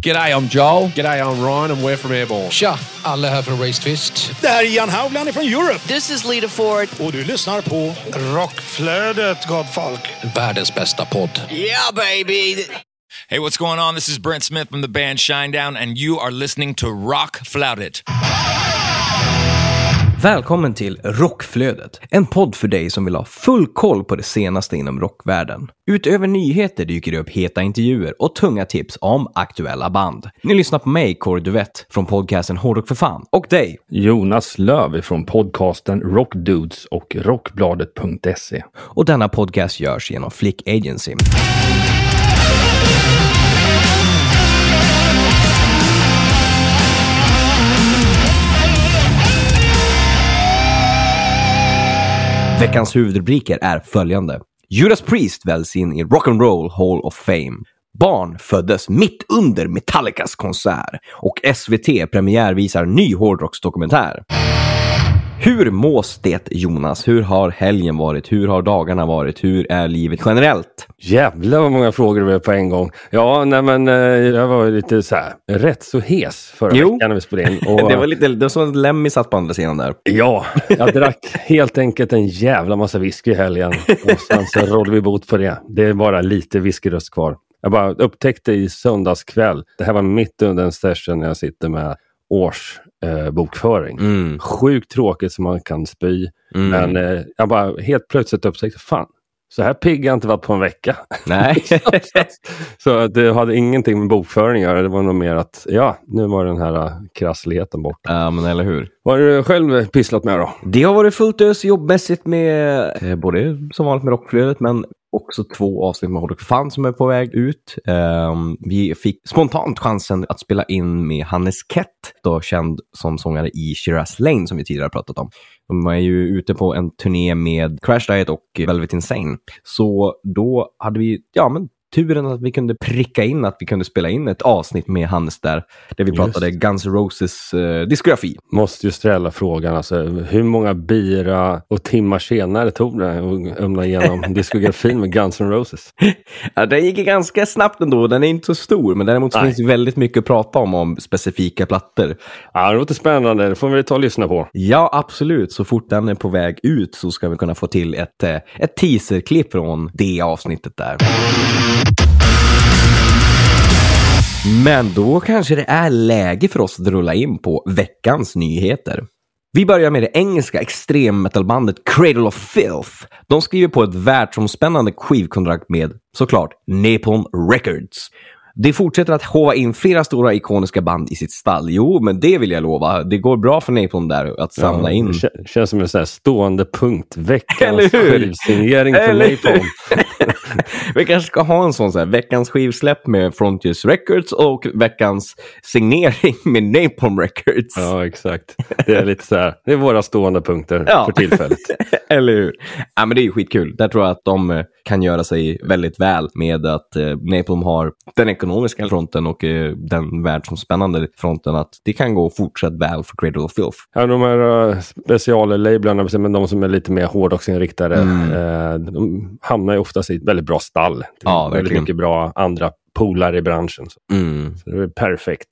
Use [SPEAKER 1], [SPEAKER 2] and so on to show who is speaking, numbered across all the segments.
[SPEAKER 1] G'day, I'm Joel.
[SPEAKER 2] G'day, I'm Ryan and we're from Airborne.
[SPEAKER 1] Tja, alla här från Race Twist.
[SPEAKER 3] Det här är Jan Haugland från Europe.
[SPEAKER 4] This is Lita Ford.
[SPEAKER 3] Och du lyssnar på Rockflödet, gott folk.
[SPEAKER 1] Världens bästa podd.
[SPEAKER 4] Yeah, baby.
[SPEAKER 5] Hey, what's going on? This is Brent Smith from the band Shinedown, and you are listening to Rock Flout It.
[SPEAKER 6] Välkommen till Rockflödet, en podd för dig som vill ha full koll på det senaste inom rockvärlden. Utöver nyheter dyker det upp heta intervjuer och tunga tips om aktuella band. Ni lyssnar på mig, Kåre Duvett, från podcasten Hårdrock för fan, och dig.
[SPEAKER 7] Jonas Löv från podcasten Rockdudes och Rockbladet.se.
[SPEAKER 6] Och denna podcast görs genom Flick Agency. Veckans huvudrubriker är följande. Judas Priest väljs in i Rock'n'Roll Hall of Fame. Barn föddes mitt under Metallicas konsert och SVT premiärvisar ny hårdrocksdokumentär. Hur mås det Jonas? Hur har helgen varit? Hur har dagarna varit? Hur är livet generellt?
[SPEAKER 7] Jävlar vad många frågor det var på en gång. Ja, nej men eh, jag var lite så här, rätt så hes förra
[SPEAKER 6] Jo.
[SPEAKER 7] veckan när vi spelade in. Och,
[SPEAKER 6] Det var lite, det var som att Lemmy satt på andra sidan där.
[SPEAKER 7] Ja, jag drack helt enkelt en jävla massa whisky i helgen. Och sen så rådde vi bot på det. Det är bara lite whiskyröst kvar. Jag bara upptäckte i söndags kväll, det här var mitt under en session när jag sitter med årsbokföring. Eh, bokföring.
[SPEAKER 6] Mm.
[SPEAKER 7] Sjukt tråkigt som man kan spy.
[SPEAKER 6] Mm.
[SPEAKER 7] Men eh, jag bara helt plötsligt upptäckte, fan, så här pigg har jag inte varit på en vecka.
[SPEAKER 6] Nej.
[SPEAKER 7] så det hade ingenting med bokföring att göra. Det var nog mer att, ja, nu var den här uh, krassligheten bort.
[SPEAKER 6] ja, men eller hur?
[SPEAKER 7] Vad har du själv pysslat med då?
[SPEAKER 6] Det har varit fullt ös jobbmässigt med eh, både som vanligt med rockflödet men också två avsnitt med Hårdrock fan som är på väg ut. Ehm, vi fick spontant chansen att spela in med Hannes Kett, då känd som sångare i Shiraz Lane som vi tidigare pratat om. De är ju ute på en turné med Crash Diet och Velvet Insane. Så då hade vi, ja men turen att vi kunde pricka in att vi kunde spela in ett avsnitt med Hannes där, där vi
[SPEAKER 7] Just.
[SPEAKER 6] pratade Guns N' Roses eh, diskografi.
[SPEAKER 7] Måste ju ställa frågan, alltså, hur många bira och timmar senare tog det att ömna igenom diskografin med Guns N' Roses?
[SPEAKER 6] Ja, den gick ganska snabbt ändå. Den är inte så stor, men däremot så
[SPEAKER 7] Nej.
[SPEAKER 6] finns det väldigt mycket att prata om, om specifika plattor.
[SPEAKER 7] Ja, det låter spännande, det får vi ta och lyssna på.
[SPEAKER 6] Ja, absolut. Så fort den är på väg ut så ska vi kunna få till ett, eh, ett teaserklipp från det avsnittet där. Men då kanske det är läge för oss att rulla in på veckans nyheter. Vi börjar med det engelska extremmetalbandet Cradle of Filth. De skriver på ett världsomspännande skivkontrakt med, såklart, Napalm Records. De fortsätter att hova in flera stora ikoniska band i sitt stall. Jo, men det vill jag lova. Det går bra för Napalm där att samla
[SPEAKER 7] Ja,
[SPEAKER 6] in.
[SPEAKER 7] Det kä- känns som en sån här stående punkt. Veckans skivsignering för Napalm.
[SPEAKER 6] Vi kanske ska ha en sån så här, veckans skivsläpp med Frontiers Records och veckans signering med Napalm Records.
[SPEAKER 7] Ja, exakt. Det är lite så här, det är våra stående punkter
[SPEAKER 6] Ja.
[SPEAKER 7] för tillfället.
[SPEAKER 6] Eller hur? Ja, men det är ju skitkul. Där tror jag att de eh, kan göra sig väldigt väl med att eh, Napalm har den ekonomiska fronten och eh, den världsomspännande fronten. Att det kan gå fortsatt väl för Cradle of Filth.
[SPEAKER 7] Ja, de här uh, speciallablarna, men de som är lite mer hårdrocksinriktade,
[SPEAKER 6] Mm.
[SPEAKER 7] eh, de hamnar ju oftast i ett väldigt bra stall.
[SPEAKER 6] Ja,
[SPEAKER 7] väldigt
[SPEAKER 6] verkligen.
[SPEAKER 7] mycket bra andra polare i branschen. Så
[SPEAKER 6] Mm.
[SPEAKER 7] så det är perfekt.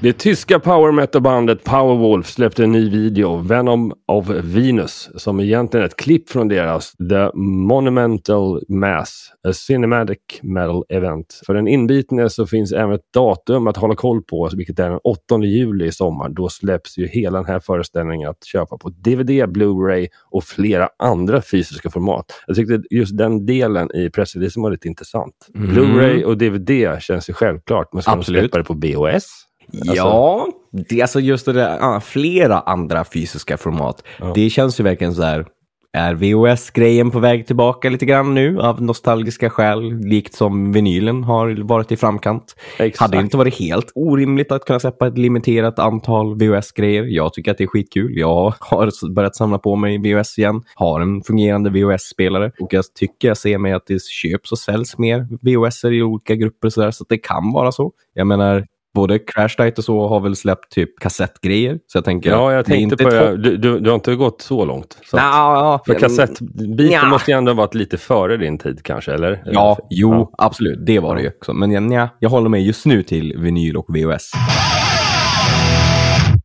[SPEAKER 7] Det tyska power metal-bandet Powerwolf släppte en ny video, Venom of Venus, som egentligen är ett klipp från deras The Monumental Mass, a cinematic metal event. För den inbitne så finns även ett datum att hålla koll på, vilket är den 8 juli i sommar. Då släpps ju hela den här föreställningen att köpa på DVD, Blu-ray och flera andra fysiska format. Jag tyckte just den delen i pressreleasen var lite intressant. Blu-ray och DVD känns ju självklart, men ska
[SPEAKER 6] Absolut.
[SPEAKER 7] de släppa det på BOS?
[SPEAKER 6] Ja, det är alltså just det där, ah, flera andra fysiska format. Det känns ju verkligen så här, är VHS-grejen på väg tillbaka lite grann nu av nostalgiska skäl, likt som vinylen har varit i framkant.
[SPEAKER 7] Exakt.
[SPEAKER 6] Hade det inte varit helt orimligt att kunna släppa ett limiterat antal VHS-grejer. Jag tycker att det är skitkul. Jag har börjat samla på mig VHS igen, har en fungerande VHS-spelare och jag tycker jag ser mig att det köps och säljs mer VHS i olika grupper och så där, så att det kan vara så. Jag menar, både Crash Diet och så har väl släppt typ kassettgrejer. Så jag tänker
[SPEAKER 7] Ja, jag tänkte på det. Du, du, du har inte gått så långt. Så att-
[SPEAKER 6] Ja,
[SPEAKER 7] för kassettbiten
[SPEAKER 6] Nja.
[SPEAKER 7] måste ju ändå ha varit lite före din tid kanske, eller?
[SPEAKER 6] Ja, jo,
[SPEAKER 7] Ja.
[SPEAKER 6] absolut. Det var det ju också. Men nja, jag håller mig just nu till vinyl och VHS.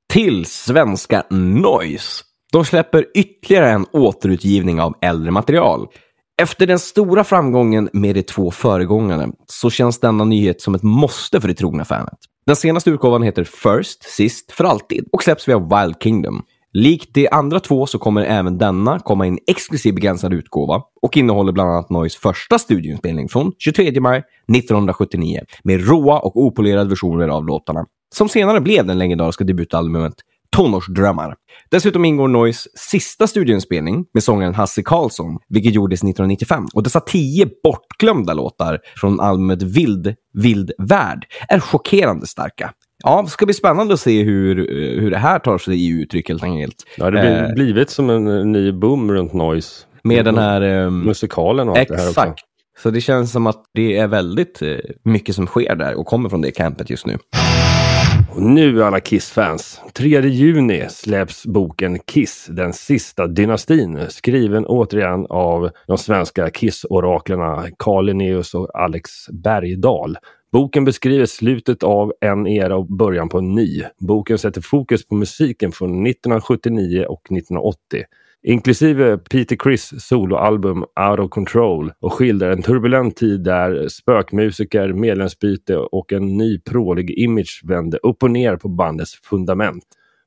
[SPEAKER 6] Till svenska Noise. De släpper ytterligare en återutgivning av äldre material. Efter den stora framgången med de två föregångarna så känns denna nyhet som ett måste för det trogna fanet. Den senaste utgåvan heter First, Sist, för alltid och släpps via Wild Kingdom. Likt de andra två så kommer även denna komma i en exklusiv begränsad utgåva och innehåller bland annat Noise första studioinspelning från 23 maj 1979 med råa och opolerade versioner av låtarna, som senare blev den legendariska debutalbumet Tonårsdrömmar. Dessutom ingår Noise sista studioinspelning med sångaren Hasse Karlsson, vilket gjordes 1995. Och dessa tio bortglömda låtar från albumet Vild, Vild Värld är chockerande starka. Ja, det ska bli spännande att se hur, eh, hur det här tar sig i uttryck helt enkelt.
[SPEAKER 7] Ja, det har
[SPEAKER 6] Eh,
[SPEAKER 7] blivit som en eh, ny boom runt Noise.
[SPEAKER 6] med den här... ehm,
[SPEAKER 7] Musikalen och allt det här också.
[SPEAKER 6] Exakt. Så det känns som att det är väldigt eh, mycket som sker där och kommer från det campet just nu.
[SPEAKER 7] Och nu alla Kiss-fans. 3 juni släpps boken Kiss, den sista dynastin. Skriven återigen av de svenska Kiss-oraklerna Carl Linnaeus och Alex Bergdahl. Boken beskriver slutet av en era och början på en ny. Boken sätter fokus på musiken från 1979 och 1980 inklusive Peter Criss soloalbum Out of Control och skildrar en turbulent tid där spökmusiker, medlemsbyte och en ny prålig image vände upp och ner på bandets fundament.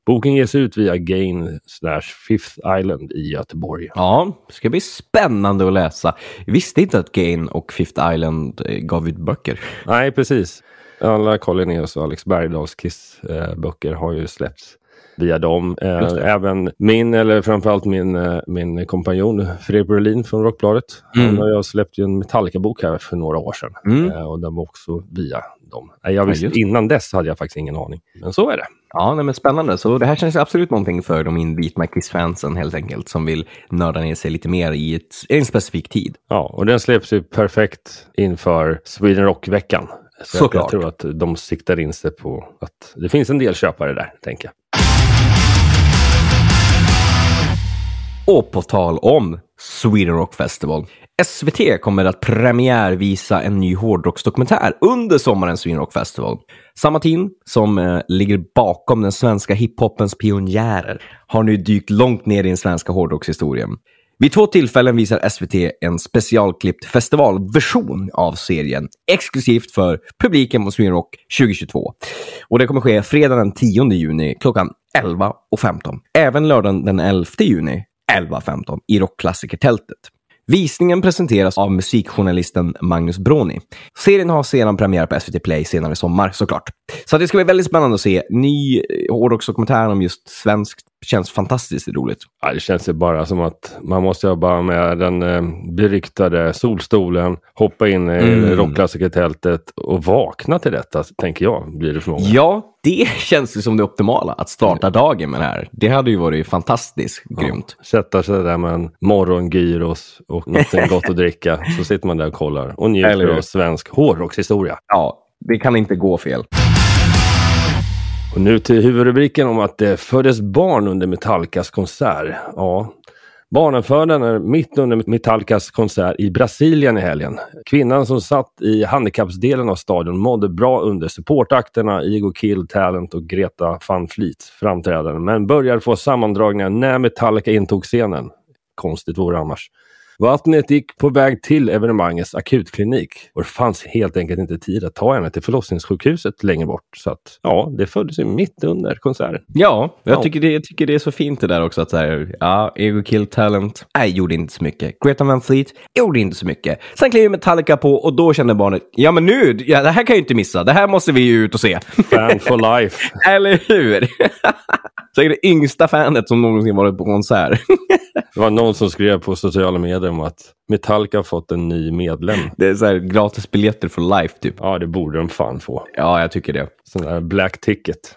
[SPEAKER 7] Boken ges ut via Gain slash Fifth Island i Göteborg.
[SPEAKER 6] Ja, det ska bli spännande att läsa. Jag visste inte att Gain och Fifth Island eh, gav ut böcker.
[SPEAKER 7] Nej, precis. Alla Carl Linnaeus och Alex Bergdahls Kiss-böcker har ju släppts via dem. Eh. Även min, eller framförallt min, eh, min kompanjon Fredrik Brolin från Rockbladet.
[SPEAKER 6] Mm.
[SPEAKER 7] Han och jag släppte en Metallica-bok här för några år sedan.
[SPEAKER 6] Mm.
[SPEAKER 7] Eh, och den var också via dem. Jag visste,
[SPEAKER 6] det.
[SPEAKER 7] innan dess hade jag faktiskt ingen aning. Men så är det.
[SPEAKER 6] Ja, nej, men spännande. Så det här känns absolut någonting för de Inbeat My Kiss-fansen helt enkelt, som vill nörda ner sig lite mer i ett, en specifik tid.
[SPEAKER 7] Ja, och den släpps ju perfekt inför Sweden Rock-veckan. Så jag, jag
[SPEAKER 6] Såklart.
[SPEAKER 7] tror att de siktar in sig på att det finns en del köpare där, tänker jag.
[SPEAKER 6] Och på tal om Sweden Rock Festival. SVT kommer att premiärvisa en ny hårdrocksdokumentär under sommarens Sweden Rock Festival. Samma team som eh, ligger bakom den svenska hiphopens pionjärer har nu dykt långt ner i den svenska hårdrockshistorien. Vid två tillfällen visar SVT en specialklippt festivalversion av serien exklusivt för publiken på Sweden Rock 2022. Och det kommer ske fredag den 10 juni klockan 11.15. Även lördagen den 11 juni 11.15 i Rockklassikertältet. Visningen presenteras av musikjournalisten Magnus Broni. Serien har sedan premiär på SVT Play senare i sommar såklart. Så det ska bli väldigt spännande att se. Ny eh, hårdrocksdokumentär om just svenskt känns fantastiskt roligt.
[SPEAKER 7] Ja, det känns ju bara som att man måste jobba med den eh, beryktade solstolen, hoppa in i
[SPEAKER 6] Mm.
[SPEAKER 7] rockklassikertältet och vakna till detta, tänker jag, blir det för många.
[SPEAKER 6] Ja, det känns ju som det optimala, att starta dagen med det här. Det hade ju varit fantastiskt grymt.
[SPEAKER 7] Sätta sig där med en morgongyros och något gott att dricka, så sitter man där och kollar och njuter av svensk hårdrockshistoria.
[SPEAKER 6] Ja, det kan inte gå fel.
[SPEAKER 7] Och nu till huvudrubriken om att det föddes barn under Metallicas konsert. Ja, barnen är mitt under Metallicas konsert i Brasilien i helgen. Kvinnan som satt i handikappsdelen av stadion mådde bra under supportakterna Ego Kill, Talent och Greta van Fleet framträdanden, men började få sammandragningar när Metallica intog scenen. Konstigt vore det annars. Vattnet gick på väg till evenemangets akutklinik och det fanns helt enkelt inte tid att ta henne till förlossningssjukhuset längre bort. Så att, ja, det föddes ju mitt under konserten.
[SPEAKER 6] Ja, jag,
[SPEAKER 7] Ja.
[SPEAKER 6] Tycker det, jag tycker det är så fint det där också. Att så här, ja, Ego Kill Talent, nej, gjorde inte så mycket. Greta Van Fleet, gjorde inte så mycket. Sen klev Metallica på och då kände barnet, ja men nu, ja, det här kan jag ju inte missa. Det här måste vi ju ut och se.
[SPEAKER 7] Fan for life.
[SPEAKER 6] Eller hur? Säkert det yngsta fanet som någonsin varit på konsert.
[SPEAKER 7] Det var någon som skrev på sociala medier om att Metallica har fått en ny medlem.
[SPEAKER 6] Det är så här gratis biljetter for life typ.
[SPEAKER 7] Ja, det borde de fan få.
[SPEAKER 6] Ja, jag tycker det.
[SPEAKER 7] Sån där black ticket.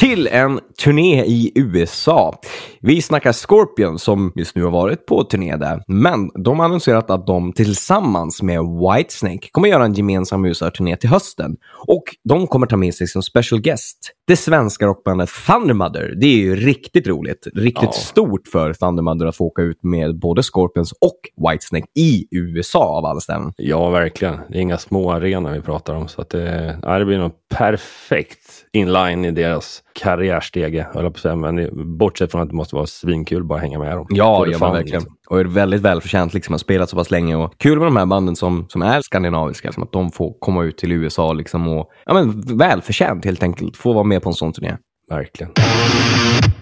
[SPEAKER 6] Till en turné i USA. Vi snackar Scorpion som just nu har varit på turné där, men de har annonserat att de tillsammans med Whitesnake kommer göra en gemensam USA-turné till hösten. Och de kommer ta med sig som special guest det svenska rockbandet Thundermother. Det är ju riktigt roligt. Riktigt
[SPEAKER 7] Ja.
[SPEAKER 6] stort för Thundermother att få åka ut med både Scorpions och Whitesnake i USA av alla ställen.
[SPEAKER 7] Ja, verkligen. Det är inga små arenor vi pratar om. Så att det, ja, det blir nog perfekt inline i deras karriärstege, höll jag på att säga. Men bortsett från att det måste vara svinkul bara hänga med dem.
[SPEAKER 6] Ja,
[SPEAKER 7] det
[SPEAKER 6] ja
[SPEAKER 7] fan,
[SPEAKER 6] verkligen.
[SPEAKER 7] liksom.
[SPEAKER 6] Och är väldigt välförtjänt liksom, att spela så pass länge. Och kul med de här banden som, som är skandinaviska, som att de får komma ut till USA liksom, och ja, men, välförtjänt helt enkelt. Få vara med på en sån turné.
[SPEAKER 7] Verkligen.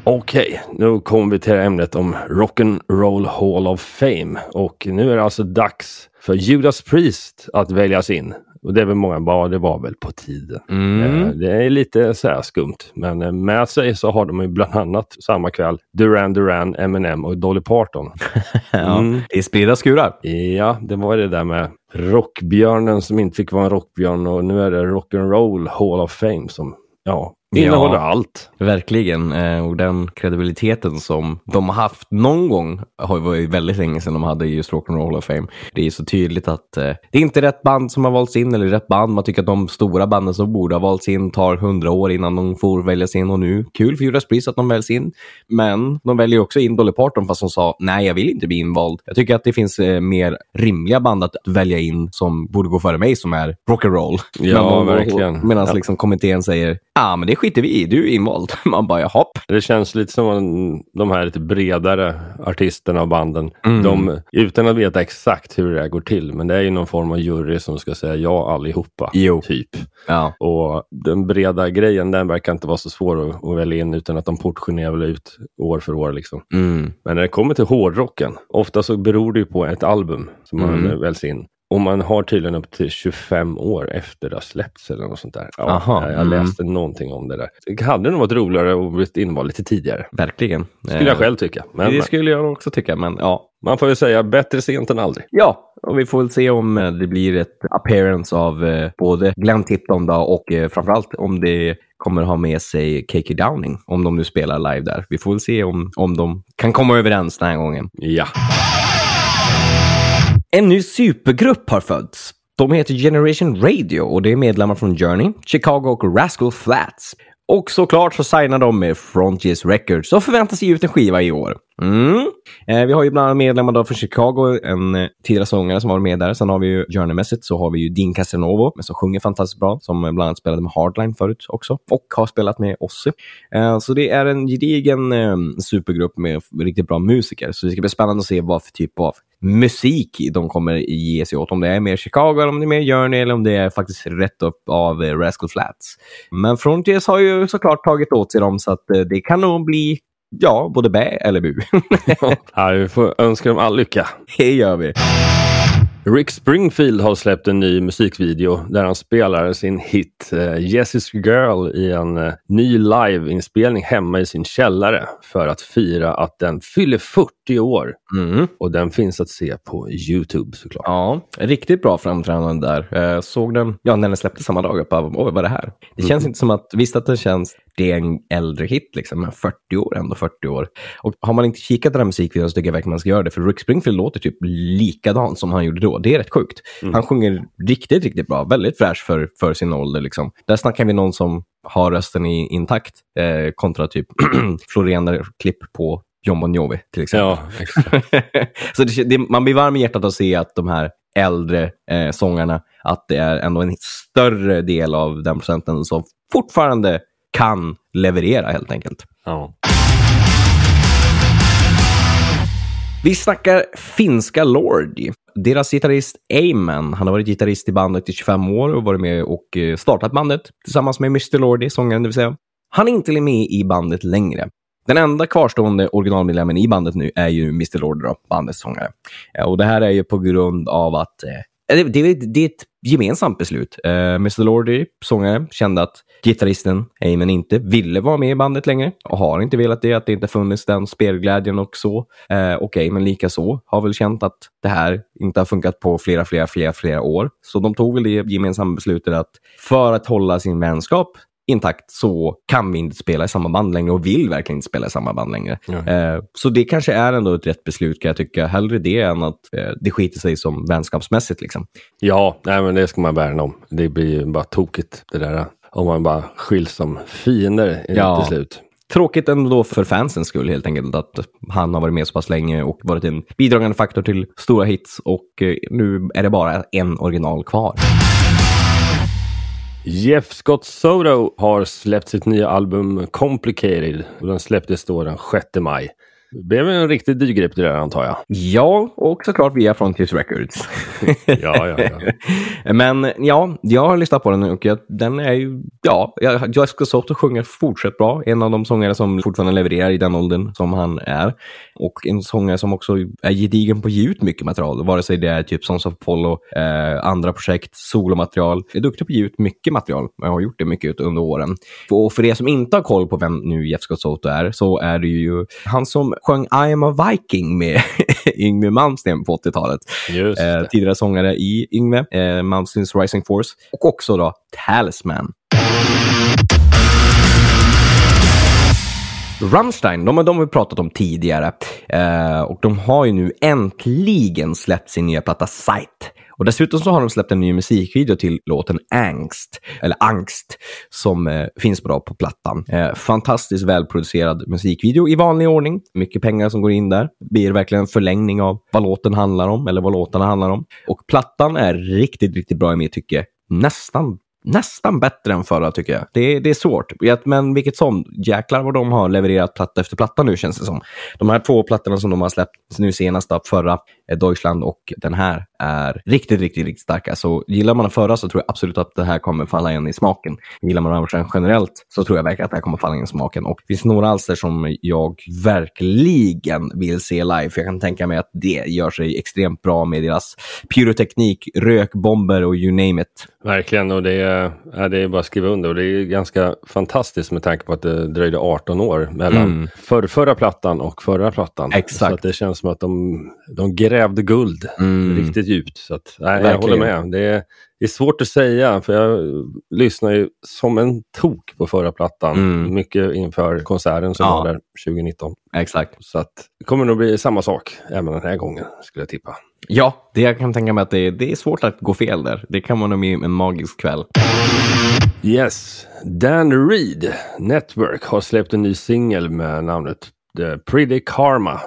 [SPEAKER 7] Okej, nu kommer vi till ämnet om Rock'n'Roll Hall of Fame. Och nu är det alltså dags för Judas Priest att väljas in. Och det är väl många bara, det var väl på tiden.
[SPEAKER 6] Mm.
[SPEAKER 7] Eh, Det är lite så här skumt. Men eh, med sig så har de ju bland annat samma kväll Duran Duran, Eminem och Dolly Parton.
[SPEAKER 6] Ja,
[SPEAKER 7] Mm.
[SPEAKER 6] Det är spridda skurar.
[SPEAKER 7] Ja, det var det där med rockbjörnen som inte fick vara en rockbjörn och nu är det Rock'n'Roll Hall of Fame som ja,
[SPEAKER 6] Ja.
[SPEAKER 7] innehåller allt.
[SPEAKER 6] Verkligen. Eh, och den kredibiliteten som de har haft någon gång har var ju väldigt länge sedan de hade just Rock'n'Roll Hall of Fame. Det är så tydligt att eh, det är inte rätt band som har valts in eller rätt band. Man tycker att de stora banden som borde ha valts in tar hundra år innan de får väljas in och nu, kul för Judas Priest att de väljs in. Men de väljer också in Dolly Parton fast de sa nej, jag vill inte bli invald. Jag tycker att det finns eh, mer rimliga band att välja in som borde gå före mig som är rock'n'roll.
[SPEAKER 7] Ja,
[SPEAKER 6] Men
[SPEAKER 7] verkligen.
[SPEAKER 6] Medan
[SPEAKER 7] Ja.
[SPEAKER 6] liksom kommittén säger ja, ah, men det skiter vi i, du är invald. Man bara, jaha.
[SPEAKER 7] Det känns lite som de här lite bredare artisterna och banden.
[SPEAKER 6] Mm.
[SPEAKER 7] De, utan att veta exakt hur det här går till, men det är ju någon form av jury som ska säga ja allihopa.
[SPEAKER 6] Jo.
[SPEAKER 7] Typ.
[SPEAKER 6] Ja.
[SPEAKER 7] Och den breda grejen, den verkar inte vara så svår att, att välja in utan att de portionerar väl ut år för år. Liksom.
[SPEAKER 6] Mm.
[SPEAKER 7] Men när det kommer till hårdrocken, ofta så beror det ju på ett album som man
[SPEAKER 6] Mm.
[SPEAKER 7] väljs in. Och man har tydligen upp till 25 år efter det har släppts eller något sånt där. Ja,
[SPEAKER 6] Aha,
[SPEAKER 7] jag
[SPEAKER 6] mm.
[SPEAKER 7] läste någonting om det där. Det hade nog varit roligare att bli invald lite tidigare.
[SPEAKER 6] Verkligen.
[SPEAKER 7] Skulle jag själv tycka. Men
[SPEAKER 6] Det skulle jag också tycka, men ja.
[SPEAKER 7] man får väl säga bättre sent än aldrig.
[SPEAKER 6] Ja, och vi får väl se om eh, det blir ett appearance av eh, både Glenn Tipton då och eh, framförallt om det kommer ha med sig Kiki Downing, om de nu spelar live där. Vi får väl se om, om de kan komma överens den här gången.
[SPEAKER 7] Ja.
[SPEAKER 6] En ny supergrupp har fötts. De heter Generation Radio och det är medlemmar från Journey, Chicago och Rascal Flats. Och såklart så signar de med Frontiers Records och förväntas ge ut en skiva i år. Mm. Eh, vi har ju bland annat medlemmar då från Chicago, en eh, tidigare sångare som var med där. Sen har vi ju Journey-mässigt så har vi ju Dean Casanovo, som sjunger fantastiskt bra, som bland annat spelade med Hardline förut också. Och har spelat med Ozzy. Eh, så det är en gedigen eh, supergrupp med riktigt bra musiker. Så det ska bli spännande att se vad för typ av musik de kommer ge sig åt. Om det är mer Chicago, eller om det är mer Journey eller om det är faktiskt rätt upp av eh, Rascal Flats. Men Frontiers har ju såklart tagit åt sig dem så att eh, det kan nog bli Ja, både bä eller bu.
[SPEAKER 7] ja, vi får önska dem all lycka.
[SPEAKER 6] det gör vi.
[SPEAKER 7] Rick Springfield har släppt en ny musikvideo där han spelar sin hit uh, Jessie's Girl i en eh, ny liveinspelning hemma i sin källare för att fira att den fyller 40 år.
[SPEAKER 6] Mm.
[SPEAKER 7] Och den finns att se på Youtube såklart.
[SPEAKER 6] Ja, riktigt bra framträdande där. Eh, såg den, ja, när den släpptes samma dag. Jag bara, Oj, vad är det här? Det känns inte som att, visst att den känns, det är en äldre hit liksom, men 40 år ändå 40 år. Och har man inte kikat den här musikvideon så tycker jag verkligen man ska göra det, för Rick Springfield låter typ likadant som han gjorde då. Det är rätt sjukt. Han sjunger riktigt, riktigt bra. Väldigt fräsch för, för sin ålder liksom. Där snackar vi någon som har rösten i, intakt eh, kontra typ florerande klipp på John Bon Jovi till exempel.
[SPEAKER 7] Ja,
[SPEAKER 6] så det, det, man blir varm i hjärtat att se att de här äldre eh, sångarna, att det är ändå en större del av den procenten som fortfarande kan leverera helt enkelt.
[SPEAKER 7] ja.
[SPEAKER 6] Vi snackar finska Lordi. Deras gitarrist Amen, han har varit gitarrist i bandet i 25 år och varit med och eh, startat bandet tillsammans med Mr Lordi, sångaren det vill säga. Han är inte med i bandet längre. Den enda kvarstående originalmedlemmen i bandet nu är ju Mr Lordi, då, bandets sångare. Eh, och det här är ju på grund av att eh, det, det, det är ett gemensamt beslut. Eh, uh, Mr Lordi, sångaren, kände att gitarristen Amen inte ville vara med i bandet längre och har inte velat det, att det inte funnits den spelglädjen och så. Uh, och Amen likaså har väl känt att det här inte har funkat på flera, flera, flera, flera år. Så de tog väl det gemensamma beslutet att för att hålla sin vänskap intakt så kan vi inte spela i samma band längre och vill verkligen inte spela i samma band längre. Eh, så det kanske är ändå ett rätt beslut kan jag tycka. Hellre det än att eh, det skiter sig som vänskapsmässigt liksom.
[SPEAKER 7] Ja, nej, men det ska man värna om. Det blir ju bara tokigt det där. Om man bara skiljs som fiender
[SPEAKER 6] Ja.
[SPEAKER 7] till slut.
[SPEAKER 6] Tråkigt ändå för fansens skull helt enkelt att han har varit med så pass länge och varit en bidragande faktor till stora hits och eh, nu är det bara en original kvar.
[SPEAKER 7] Jeff Scott Soto har släppt sitt nya album Complicated och den släpptes då den 6 maj. Det blev en riktigt dyrgrip det där antar jag.
[SPEAKER 6] Ja, och såklart via Frontiers Records.
[SPEAKER 7] Ja, ja, ja.
[SPEAKER 6] Men ja, jag har lyssnat på den och jag, den är ju, ja, jag- Jessica Soto sjunger fortsatt bra. En av de sångare som fortfarande levererar i den åldern som han är. Och en sångare som också är gedigen på att ge ut mycket material, vare sig det är typ Sons of Apollo, eh, andra projekt, solomaterial. Jag är duktig på att ge ut mycket material. Jag har gjort det mycket under åren. Och för er som inte har koll på vem nu Jeff Scott Soto är, så är det ju han som sjöng I am a Viking med Yngwie Malmsteen på 80-talet.
[SPEAKER 7] Just
[SPEAKER 6] Eh, tidigare sångare i Yngve, eh, Malmsteens Rising Force och också då Talisman. Rammstein, de, har- de har vi pratat om tidigare eh, och de har ju nu äntligen släppt sin nya platta Sight. Och dessutom så har de släppt en ny musikvideo till låten Angst, eller Angst, som eh, finns bra på plattan. Eh, fantastiskt välproducerad musikvideo i vanlig ordning. Mycket pengar som går in där. Blir verkligen en förlängning av vad låten handlar om, eller vad låtarna handlar om. Och plattan är riktigt, riktigt bra i mitt tycke. Nästan Nästan bättre än förra tycker jag. Det är, det är svårt. Men vilket som, jäklar vad de har levererat platta efter platta nu känns det som. De här två plattorna som de har släppt nu senast, då, förra eh, Deutschland och den här, är riktigt, riktigt, riktigt starka. Så gillar man den förra så tror jag absolut att det här kommer falla igen i smaken. Gillar man Rammstein generellt så tror jag verkligen att det här kommer falla igen i smaken. Och det finns några alster som jag verkligen vill se live. För jag kan tänka mig att det gör sig extremt bra med deras pyroteknik, rökbomber och you name it.
[SPEAKER 7] Verkligen, och det är, ja, det är bara att skriva under. Och det är ganska fantastiskt med tanke på att det dröjde 18 år mellan
[SPEAKER 6] Mm.
[SPEAKER 7] för, förra plattan och förra plattan.
[SPEAKER 6] Exakt.
[SPEAKER 7] Så att det känns som att de, de grävde guld
[SPEAKER 6] Mm.
[SPEAKER 7] riktigt djupt. Så att, nej, jag håller med. Det är, det är svårt att säga, för jag lyssnar ju som en tok på förra plattan.
[SPEAKER 6] Mm.
[SPEAKER 7] Mycket inför konserten som
[SPEAKER 6] Ja.
[SPEAKER 7] var där 2019.
[SPEAKER 6] Exakt.
[SPEAKER 7] Så att det kommer nog bli samma sak även den här gången, skulle jag tippa.
[SPEAKER 6] Ja, det jag kan tänka mig att det, det är svårt att gå fel där. Det kan vara en magisk kväll.
[SPEAKER 7] Yes, Dan Reed Network har släppt en ny singel med namnet The Pretty Karma.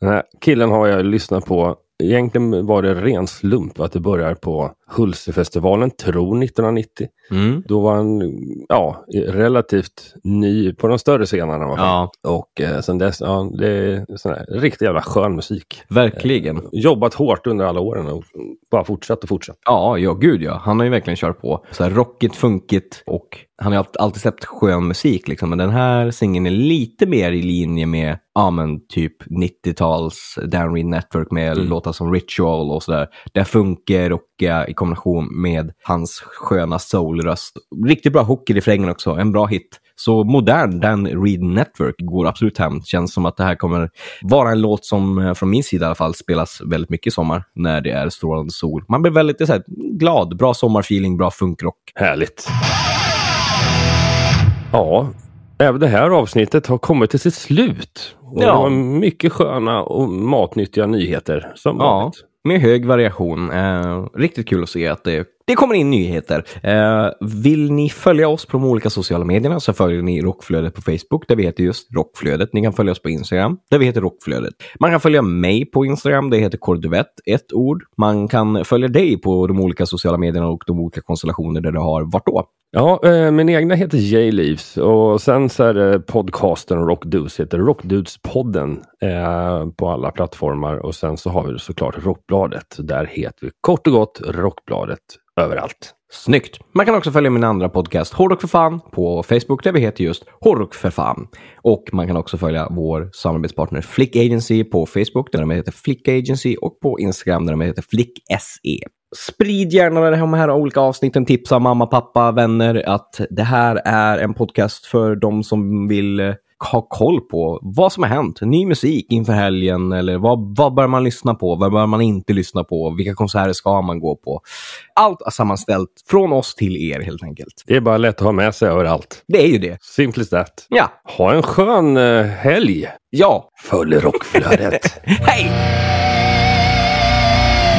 [SPEAKER 7] Den här killen har jag lyssnat på. Egentligen var det ren slump att det börjar på Hultsfredfestivalen, tror 1990.
[SPEAKER 6] Mm.
[SPEAKER 7] Då var han ja, relativt ny på de större scenerna.
[SPEAKER 6] Ja,
[SPEAKER 7] Och eh, sen dess, ja, det är sån riktigt jävla skön musik.
[SPEAKER 6] verkligen.
[SPEAKER 7] Jobbat hårt under alla åren och bara fortsatt och fortsatt.
[SPEAKER 6] Ja, ja, gud ja. Han har ju verkligen kört på. Så här rockigt, funkigt och han har ju alltid släppt skön musik liksom. Men den här singeln är lite mer i linje med, ja men typ 90-tals Dan Reed Network med låtar som Ritual och sådär. Det funkar rockiga i kombination med hans sköna soulröst. Riktigt bra hook i refrängen också, en bra hit. Så modern Dan Reed Network går absolut hem. Känns som att det här kommer vara en låt som eh, från min sida i alla fall spelas väldigt mycket i sommar när det är strålande sol. Man blir väldigt så här, glad, bra sommarfeeling, bra funkrock.
[SPEAKER 7] Härligt. Ja, även det här avsnittet har kommit till sitt slut. Och
[SPEAKER 6] Ja.
[SPEAKER 7] Det var mycket sköna och matnyttiga nyheter som
[SPEAKER 6] Ja,
[SPEAKER 7] vanligt
[SPEAKER 6] med hög variation. Eh, riktigt kul att se att det, det kommer in nyheter. Eh, vill ni följa oss på de olika sociala medierna så följer ni Rockflödet på Facebook där vi heter just Rockflödet. Ni kan följa oss på Instagram där vi heter Rockflödet. Man kan följa mig på Instagram, det heter Korduvett, ett ord. Man kan följa dig på de olika sociala medierna och de olika konstellationer där du har vart då.
[SPEAKER 7] Ja, eh, min egna heter J-Leaves och sen så är det podcasten Rockdudes heter Rockdudes-podden eh, på alla plattformar och sen så har vi såklart Rockbladet. Där heter vi kort och gott Rockbladet överallt.
[SPEAKER 6] Snyggt! Man kan också följa min andra podcast Hårdrock för fan på Facebook där vi heter just Hårdrock för fan. Och man kan också följa vår samarbetspartner Flick Agency på Facebook där de heter Flick Agency och på Instagram där de heter Flick SE. Sprid gärna de här olika avsnitten, tipsa mamma, pappa, vänner att det här är en podcast för de som vill eh, ha koll på vad som har hänt. Ny musik inför helgen eller vad, vad bör man lyssna på? Vad bör man inte lyssna på? Vilka konserter ska man gå på? Allt är sammanställt från oss till er helt enkelt.
[SPEAKER 8] Det är bara lätt att ha med sig överallt.
[SPEAKER 6] Det är ju det.
[SPEAKER 8] Simple as that.
[SPEAKER 6] Ja.
[SPEAKER 8] Ha en skön eh, helg.
[SPEAKER 6] Ja.
[SPEAKER 8] Följ rockflödet.
[SPEAKER 6] Hej!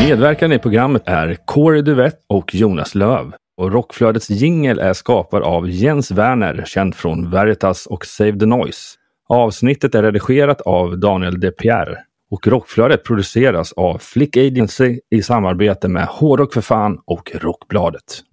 [SPEAKER 7] Medverkande i programmet är Corey Duvett och Jonas Löv. Och Rockflödets jingel är skapad av Jens Werner, känd från Veritas och Save the Noise. Avsnittet är redigerat av Daniel De Pierre. Och Rockflödet produceras av Flick Agency i samarbete med Hårdrock för fan och Rockbladet.